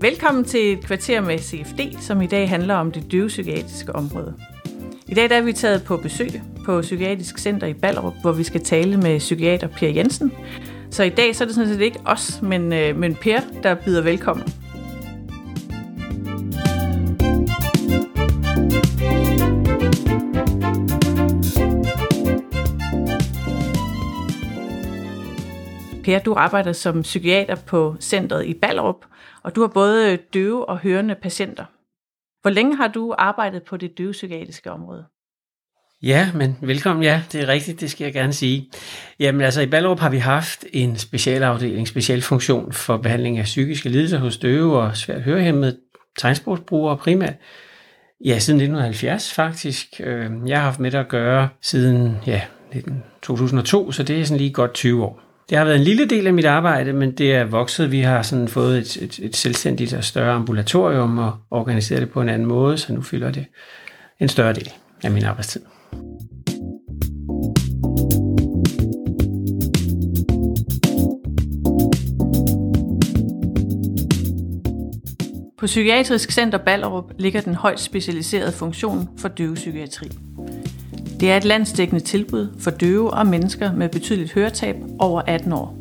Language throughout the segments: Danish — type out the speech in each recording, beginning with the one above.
Velkommen til et kvarter med CFD, som i dag handler om det døvpsykiatriske område. I dag der er vi taget på besøg på Psykiatrisk Center i Ballerup, hvor vi skal tale med psykiater Per Jensen. Så i dag så er det sådan set ikke os, men, øh, men Per, der byder velkommen. Per, du arbejder som psykiater på centret i Ballerup, og du har både døve og hørende patienter. Hvor længe har du arbejdet på det døvepsykiatriske område? Ja, men velkommen. Ja, det er rigtigt, det skal jeg gerne sige. Jamen altså, i Ballerup har vi haft en specialafdeling, specialfunktion for behandling af psykiske lidelser hos døve og svært hørehæmmede tegnsprogsbrugere primært. Ja, siden 1970 faktisk. Øh, jeg har haft med det at gøre siden ja, 2002, så det er sådan lige godt 20 år. Det har været en lille del af mit arbejde, men det er vokset. Vi har sådan fået et, et, et selvstændigt og større ambulatorium og organiseret det på en anden måde, så nu fylder det en større del af min arbejdstid. På Psykiatrisk Center Ballerup ligger den højt specialiserede funktion for døvepsykiatri. Det er et landsdækkende tilbud for døve og mennesker med betydeligt høretab over 18 år.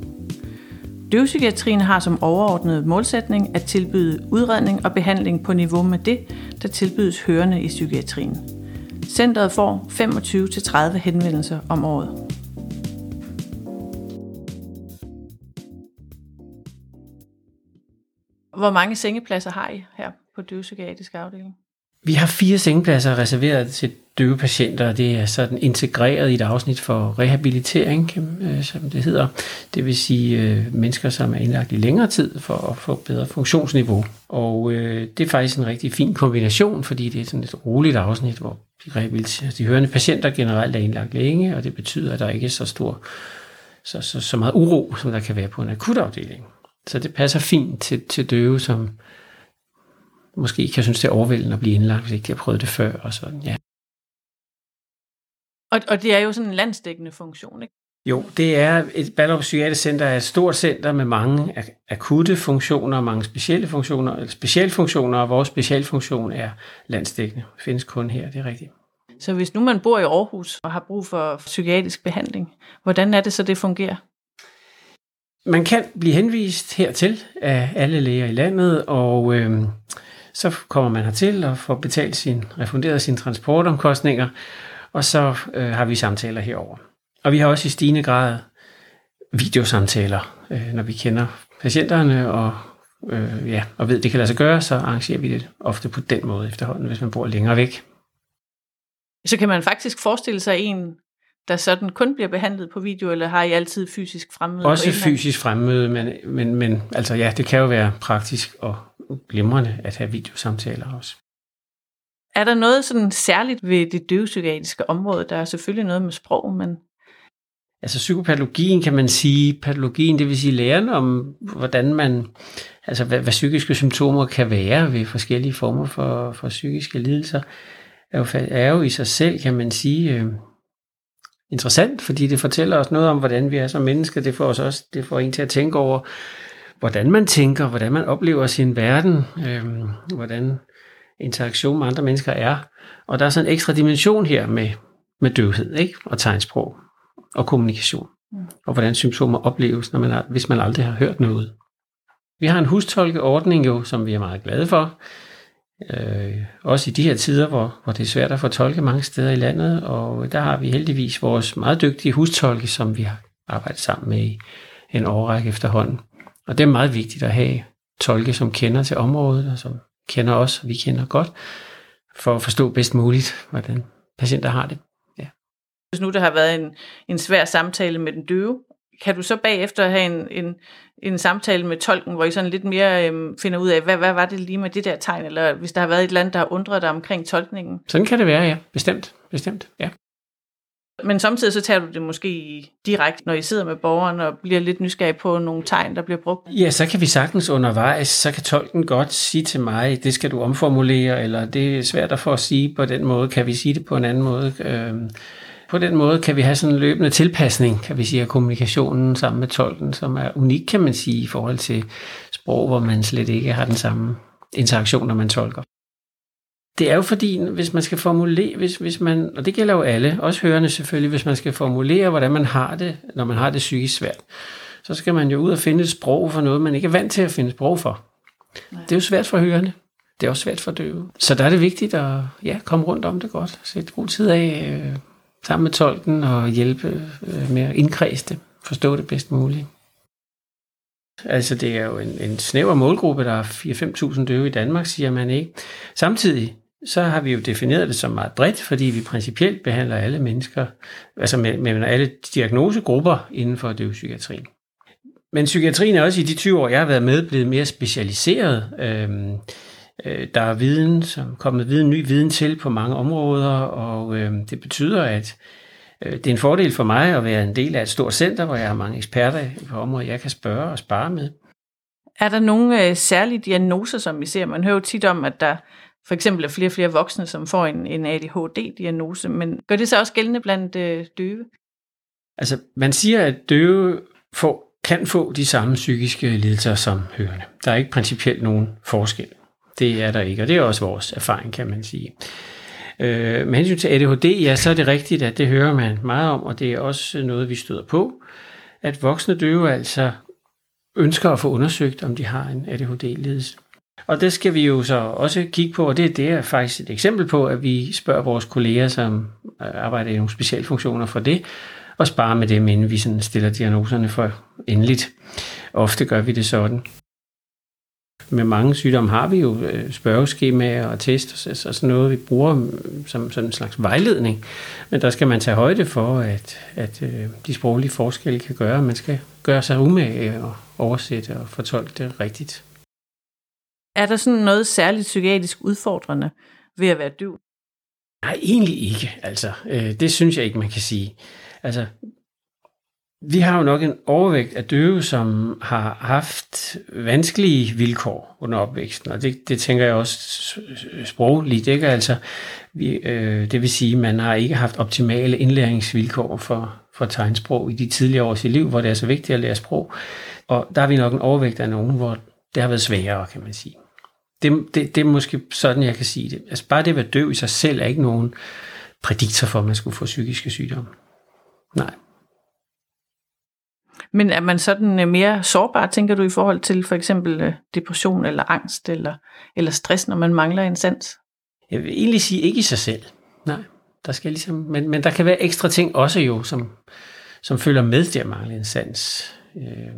Døvpsykiatrien har som overordnet målsætning at tilbyde udredning og behandling på niveau med det, der tilbydes hørende i psykiatrien. Centret får 25-30 henvendelser om året. Hvor mange sengepladser har I her på døvpsykiatrisk afdeling? Vi har fire sengepladser reserveret til døve patienter, og det er sådan integreret i et afsnit for rehabilitering, øh, som det hedder. Det vil sige øh, mennesker, som er indlagt i længere tid for at få bedre funktionsniveau. Og øh, det er faktisk en rigtig fin kombination, fordi det er sådan et roligt afsnit, hvor de, de hørende patienter generelt er indlagt længe, og det betyder, at der ikke er så stor så, så, så meget uro, som der kan være på en akutafdeling. Så det passer fint til, til døve, som måske kan synes, det er overvældende at blive indlagt, hvis ikke de har prøvet det før. Og sådan, ja. Og, og det er jo sådan en landsdækkende funktion, ikke? Jo, det er et Ballerup Psykiatrisk Center er et stort center med mange akutte funktioner, mange specielle funktioner, eller specialfunktioner, og vores specialfunktion er landsdækkende. Det findes kun her, det er rigtigt. Så hvis nu man bor i Aarhus og har brug for psykiatrisk behandling, hvordan er det så, det fungerer? Man kan blive henvist hertil af alle læger i landet, og øh, så kommer man hertil og får betalt sin, refunderet sine transportomkostninger, og så øh, har vi samtaler herover. Og vi har også i stigende grad videosamtaler, øh, når vi kender patienterne og, øh, ja, og ved, at det kan lade sig gøre, så arrangerer vi det ofte på den måde efterhånden, hvis man bor længere væk. Så kan man faktisk forestille sig en, der sådan kun bliver behandlet på video, eller har I altid fysisk fremmøde? Også fysisk fremmøde, men, men, men altså ja, det kan jo være praktisk og glimrende at have videosamtaler også. Er der noget sådan særligt ved det døvpsykiatriske område? Der er selvfølgelig noget med sprog, men... Altså psykopatologien kan man sige, patologien, det vil sige læren om, hvordan man, altså hvad, hvad psykiske symptomer kan være ved forskellige former for, for psykiske lidelser, er jo, er jo i sig selv, kan man sige, øh, interessant, fordi det fortæller os noget om, hvordan vi er som mennesker. Det får os også, det får en til at tænke over, hvordan man tænker, hvordan man oplever sin verden, øh, hvordan interaktion med andre mennesker er. Og der er sådan en ekstra dimension her med, med døvhed ikke? og tegnsprog og kommunikation. Mm. Og hvordan symptomer opleves, når man har, hvis man aldrig har hørt noget. Vi har en hustolkeordning jo, som vi er meget glade for. Øh, også i de her tider, hvor, hvor det er svært at få tolke mange steder i landet. Og der har vi heldigvis vores meget dygtige hustolke, som vi har arbejdet sammen med i en årrække efterhånden. Og det er meget vigtigt at have tolke, som kender til området, og som kender os, og vi kender godt, for at forstå bedst muligt, hvordan patienter har det. Ja. Hvis nu der har været en, en svær samtale med den døve, kan du så bagefter have en, en, en samtale med tolken, hvor I sådan lidt mere øhm, finder ud af, hvad, hvad var det lige med det der tegn, eller hvis der har været et eller andet, der har undret dig omkring tolkningen? Sådan kan det være, ja. Bestemt. Bestemt, ja. Men samtidig så tager du det måske direkte, når I sidder med borgeren og bliver lidt nysgerrig på nogle tegn, der bliver brugt? Ja, så kan vi sagtens undervejs, så kan tolken godt sige til mig, det skal du omformulere, eller det er svært at få at sige på den måde, kan vi sige det på en anden måde? Øhm, på den måde kan vi have sådan en løbende tilpasning, kan vi sige, af kommunikationen sammen med tolken, som er unik, kan man sige, i forhold til sprog, hvor man slet ikke har den samme interaktion, når man tolker. Det er jo fordi, hvis man skal formulere, hvis, hvis man, og det gælder jo alle, også hørende selvfølgelig, hvis man skal formulere, hvordan man har det, når man har det psykisk svært, så skal man jo ud og finde et sprog for noget, man ikke er vant til at finde sprog for. Nej. Det er jo svært for hørende. Det er også svært for døve. Så der er det vigtigt at ja, komme rundt om det godt. Sætte god tid af øh, sammen med tolken og hjælpe øh, med at indkredse det. Forstå det bedst muligt. Altså det er jo en, en snæver målgruppe, der er 4-5.000 døve i Danmark, siger man ikke. Samtidig så har vi jo defineret det som meget bredt, fordi vi principielt behandler alle mennesker, altså med, med alle diagnosegrupper inden for døvpsykiatrien. Men psykiatrien er også i de 20 år, jeg har været med, blevet mere specialiseret. Øhm, øh, der er viden, som kommet viden, ny viden til på mange områder, og øh, det betyder, at øh, det er en fordel for mig at være en del af et stort center, hvor jeg har mange eksperter på området, jeg kan spørge og spare med. Er der nogle øh, særlige diagnoser, som vi ser? Man hører jo tit om, at der for eksempel er flere og flere voksne, som får en, en ADHD-diagnose, men gør det så også gældende blandt øh, døve? Altså, man siger, at døve får, kan få de samme psykiske lidelser som hørende. Der er ikke principielt nogen forskel. Det er der ikke, og det er også vores erfaring, kan man sige. Øh, med hensyn til ADHD, ja, så er det rigtigt, at det hører man meget om, og det er også noget, vi støder på, at voksne døve altså ønsker at få undersøgt, om de har en ADHD-lidelse. Og det skal vi jo så også kigge på, og det, det er faktisk et eksempel på, at vi spørger vores kolleger, som øh, arbejder i nogle specialfunktioner for det, og sparer med dem, inden vi sådan stiller diagnoserne for endeligt. Ofte gør vi det sådan. Med mange sygdomme har vi jo øh, spørgeskemaer og test og sådan noget, vi bruger mm, som, som en slags vejledning. Men der skal man tage højde for, at, at øh, de sproglige forskelle kan gøre, at man skal gøre sig umage og oversætte og fortolke det rigtigt. Er der sådan noget særligt psykiatrisk udfordrende ved at være døv? Nej, egentlig ikke. Altså, øh, det synes jeg ikke, man kan sige. Altså, vi har jo nok en overvægt af døve, som har haft vanskelige vilkår under opvæksten, og det, det tænker jeg også sprogligt, ikke? Altså, vi, øh, det vil sige, at man har ikke haft optimale indlæringsvilkår for, for tegnsprog i de tidligere år i liv, hvor det er så vigtigt at lære sprog. Og der har vi nok en overvægt af nogen, hvor det har været sværere, kan man sige. Det, det, det er måske sådan, jeg kan sige det. Altså bare det at være døv i sig selv er ikke nogen prædiktor for, at man skulle få psykiske sygdomme. Nej. Men er man sådan øh, mere sårbar, tænker du, i forhold til for eksempel øh, depression eller angst eller, eller stress, når man mangler en sans? Jeg vil egentlig sige ikke i sig selv. Nej, der skal ligesom, men, men der kan være ekstra ting også jo, som, som følger med til at mangle en sans. Øh,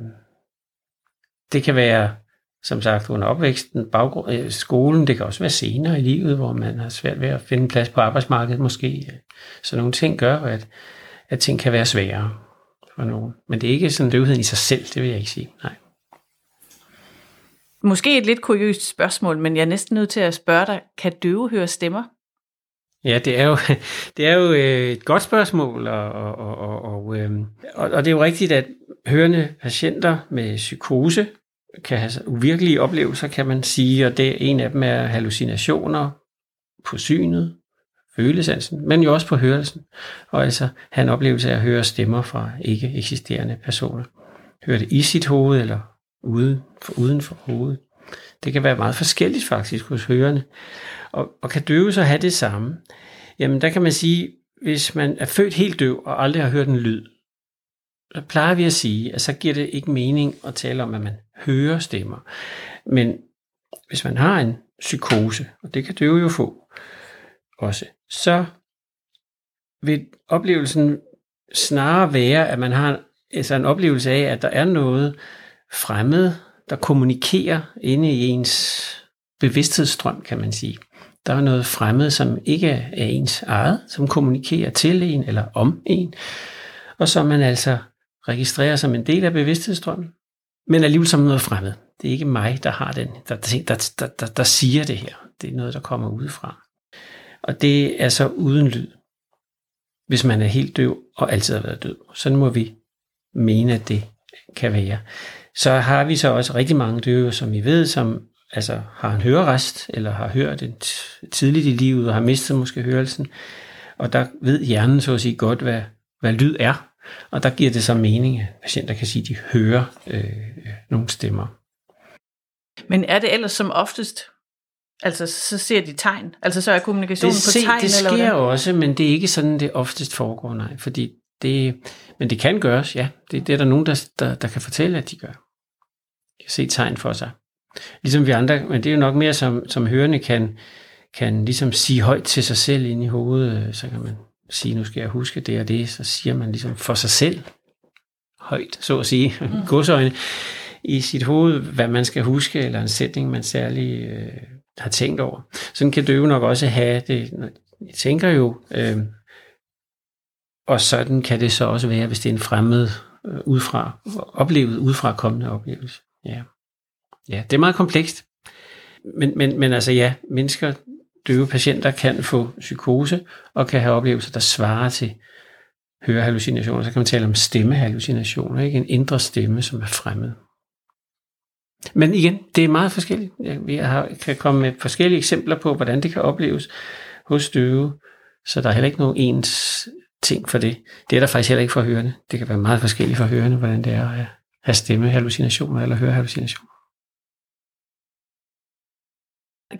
det kan være som sagt under opvæksten, baggrund, øh, skolen, det kan også være senere i livet, hvor man har svært ved at finde plads på arbejdsmarkedet måske. Så nogle ting gør, at, at ting kan være sværere for nogen. Men det er ikke sådan døvheden i sig selv, det vil jeg ikke sige. Nej. Måske et lidt kuriøst spørgsmål, men jeg er næsten nødt til at spørge dig, kan døve høre stemmer? Ja, det er jo, det er jo øh, et godt spørgsmål, og, og, og, og, øhm, og, og det er jo rigtigt, at hørende patienter med psykose kan have uvirkelige oplevelser, kan man sige, og det en af dem er hallucinationer på synet, følesansen, men jo også på hørelsen, og altså have en oplevelse af at høre stemmer fra ikke eksisterende personer. Høre det i sit hoved eller uden for, uden for hovedet. Det kan være meget forskelligt faktisk hos hørende. Og, og kan døve så have det samme? Jamen der kan man sige, hvis man er født helt døv og aldrig har hørt en lyd, plejer vi at sige, at så giver det ikke mening at tale om, at man hører stemmer. Men hvis man har en psykose, og det kan døve jo få også, så vil oplevelsen snarere være, at man har altså en oplevelse af, at der er noget fremmed, der kommunikerer inde i ens bevidsthedsstrøm, kan man sige. Der er noget fremmed, som ikke er ens eget, som kommunikerer til en eller om en, og som man altså registrerer som en del af bevidsthedsstrømmen, men alligevel som noget fremmed. Det er ikke mig, der har den, der, der, der, der, der siger det her. Det er noget, der kommer udefra. Og det er så uden lyd, hvis man er helt døv og altid har været død. Sådan må vi mene, at det kan være. Så har vi så også rigtig mange døve, som I ved, som altså har en hørerest, eller har hørt det tidligt i livet, og har mistet måske hørelsen. Og der ved hjernen så at sige godt, hvad, hvad lyd er. Og der giver det så mening, at patienter kan sige, at de hører øh, nogle stemmer. Men er det ellers som oftest Altså, så ser de tegn? Altså, så er kommunikationen det, på se, tegn? Det sker eller også, men det er ikke sådan, det oftest foregår, nej. Fordi det, men det kan gøres, ja. Det, det er der nogen, der, der, der kan fortælle, at de gør. De kan se tegn for sig. Ligesom vi andre, men det er jo nok mere som, som hørende kan, kan ligesom sige højt til sig selv ind i hovedet, så kan man sige, nu skal jeg huske det og det, så siger man ligesom for sig selv højt, så at sige, mm. godsøjne, i sit hoved, hvad man skal huske, eller en sætning, man særlig øh, har tænkt over. Sådan kan døve nok også have det. Jeg tænker jo, øh, og sådan kan det så også være, hvis det er en fremmed øh, udefra, oplevet udefra kommende oplevelse. Ja. ja, det er meget komplekst. Men, men, men altså ja, mennesker, døve patienter kan få psykose og kan have oplevelser, der svarer til hørehallucinationer. Så kan man tale om stemmehallucinationer, ikke? En indre stemme, som er fremmed. Men igen, det er meget forskelligt. Vi har, kan komme med forskellige eksempler på, hvordan det kan opleves hos døve, så der er heller ikke nogen ens ting for det. Det er der faktisk heller ikke for hørende. Det kan være meget forskelligt for hørende, hvordan det er at have stemmehallucinationer eller hørehallucinationer.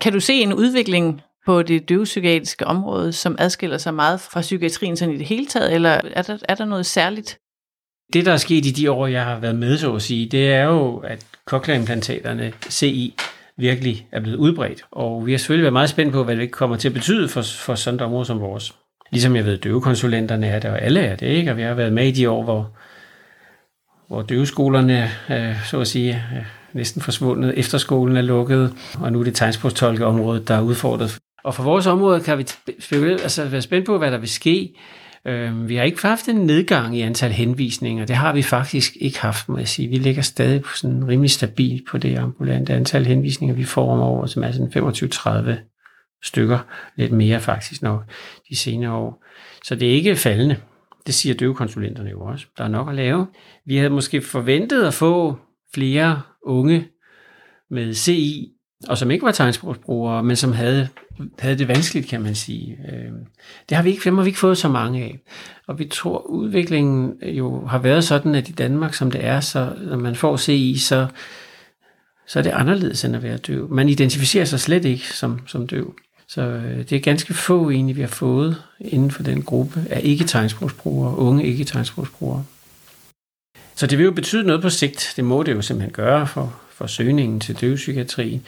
Kan du se en udvikling på det døvpsykiatriske område, som adskiller sig meget fra psykiatrien sådan i det hele taget, eller er der, er der noget særligt? Det, der er sket i de år, jeg har været med, så at sige, det er jo, at cochlea-implantaterne, CI, virkelig er blevet udbredt. Og vi har selvfølgelig været meget spændt på, hvad det kommer til at betyde for, for sådan et område som vores. Ligesom jeg ved, døvekonsulenterne er der, og alle er det, ikke? Og vi har været med i de år, hvor, hvor døveskolerne, øh, så at sige, øh, næsten forsvundet. Efterskolen er lukket, og nu er det tegnsprogstolkeområdet, der er udfordret. Og for vores område kan vi altså være spændt på, hvad der vil ske. Øhm, vi har ikke haft en nedgang i antal henvisninger. Det har vi faktisk ikke haft, må jeg sige. Vi ligger stadig på sådan rimelig stabilt på det ambulante antal henvisninger, vi får om året, som er sådan 25-30 stykker. Lidt mere faktisk nok de senere år. Så det er ikke faldende. Det siger døvekonsulenterne jo også. Der er nok at lave. Vi havde måske forventet at få flere unge med CI, og som ikke var tegnsprogsbrugere, men som havde, havde det vanskeligt, kan man sige. Øh, det har vi ikke, dem har vi ikke fået så mange af. Og vi tror, udviklingen jo har været sådan, at i Danmark, som det er, så når man får CI, så, så er det anderledes end at være døv. Man identificerer sig slet ikke som, som døv. Så øh, det er ganske få egentlig, vi har fået inden for den gruppe af ikke-tegnsprogsbrugere, unge ikke-tegnsprogsbrugere. Så det vil jo betyde noget på sigt. Det må det jo simpelthen gøre for, for søgningen til døvpsykiatrien.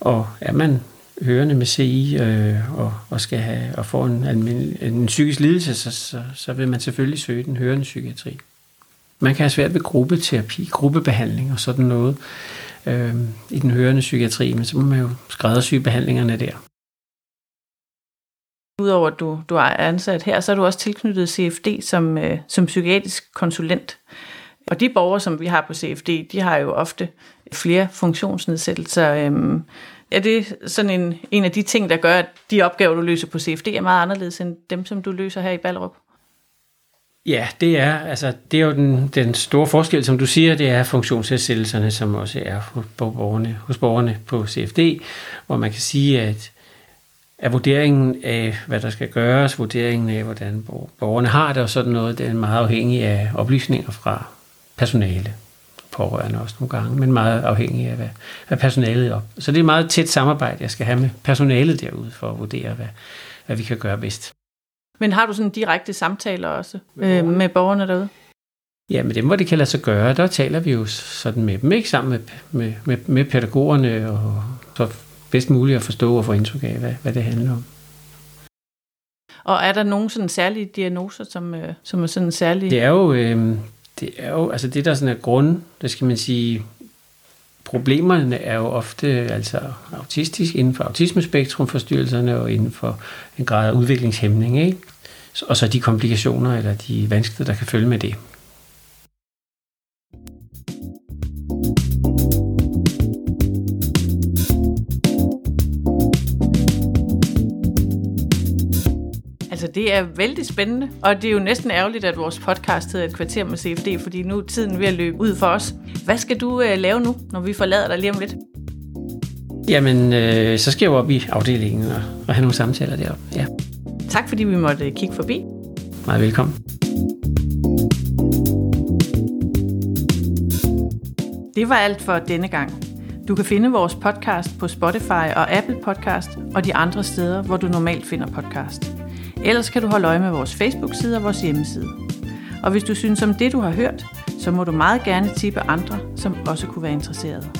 Og er man hørende med CI øh, og, og skal have og få en, en, en psykisk lidelse, så, så, så vil man selvfølgelig søge den hørende psykiatri. Man kan have svært ved gruppeterapi, gruppebehandling og sådan noget øh, i den hørende psykiatri, men så må man jo skræddersy behandlingerne der. Udover at du, du er ansat her, så er du også tilknyttet CFD som, øh, som psykiatrisk konsulent. Og de borgere, som vi har på CFD, de har jo ofte flere funktionsnedsættelser. Øhm, er det sådan en, en af de ting, der gør, at de opgaver, du løser på CFD, er meget anderledes end dem, som du løser her i Ballerup? Ja, det er, altså, det er jo den, den store forskel, som du siger, det er funktionsnedsættelserne, som også er hos borgerne, hos borgerne på CFD, hvor man kan sige, at at vurderingen af, hvad der skal gøres, vurderingen af, hvordan borgerne har det og sådan noget, det er meget afhængig af oplysninger fra personale, pårørende også nogle gange, men meget afhængig af, hvad, hvad personalet er op. Så det er meget tæt samarbejde, jeg skal have med personalet derude, for at vurdere, hvad, hvad vi kan gøre bedst. Men har du sådan direkte samtaler også øh, med borgerne derude? Ja, men det må det kan lade sig gøre. Der taler vi jo sådan med dem, ikke sammen med, med, med, med pædagogerne, og så bedst muligt at forstå og få indtryk af, hvad, hvad det handler om. Og er der nogle sådan særlige diagnoser, som, øh, som er sådan særlige? Det er jo, øh, det er jo, altså det der sådan er grund, det skal man sige, problemerne er jo ofte altså autistisk inden for autismespektrumforstyrrelserne og inden for en grad af udviklingshæmning, ikke? Og så de komplikationer eller de vanskeligheder, der kan følge med det. Altså, det er vældig spændende, og det er jo næsten ærgerligt, at vores podcast hedder Et kvarter med CFD, fordi nu er tiden ved at løbe ud for os. Hvad skal du uh, lave nu, når vi forlader dig lige om lidt? Jamen, øh, så skal jeg jo op i afdelingen og, og have nogle samtaler deroppe, ja. Tak fordi vi måtte kigge forbi. Meget velkommen. Det var alt for denne gang. Du kan finde vores podcast på Spotify og Apple Podcast og de andre steder, hvor du normalt finder podcast. Ellers kan du holde øje med vores Facebook-side og vores hjemmeside. Og hvis du synes om det, du har hørt, så må du meget gerne tippe andre, som også kunne være interesserede.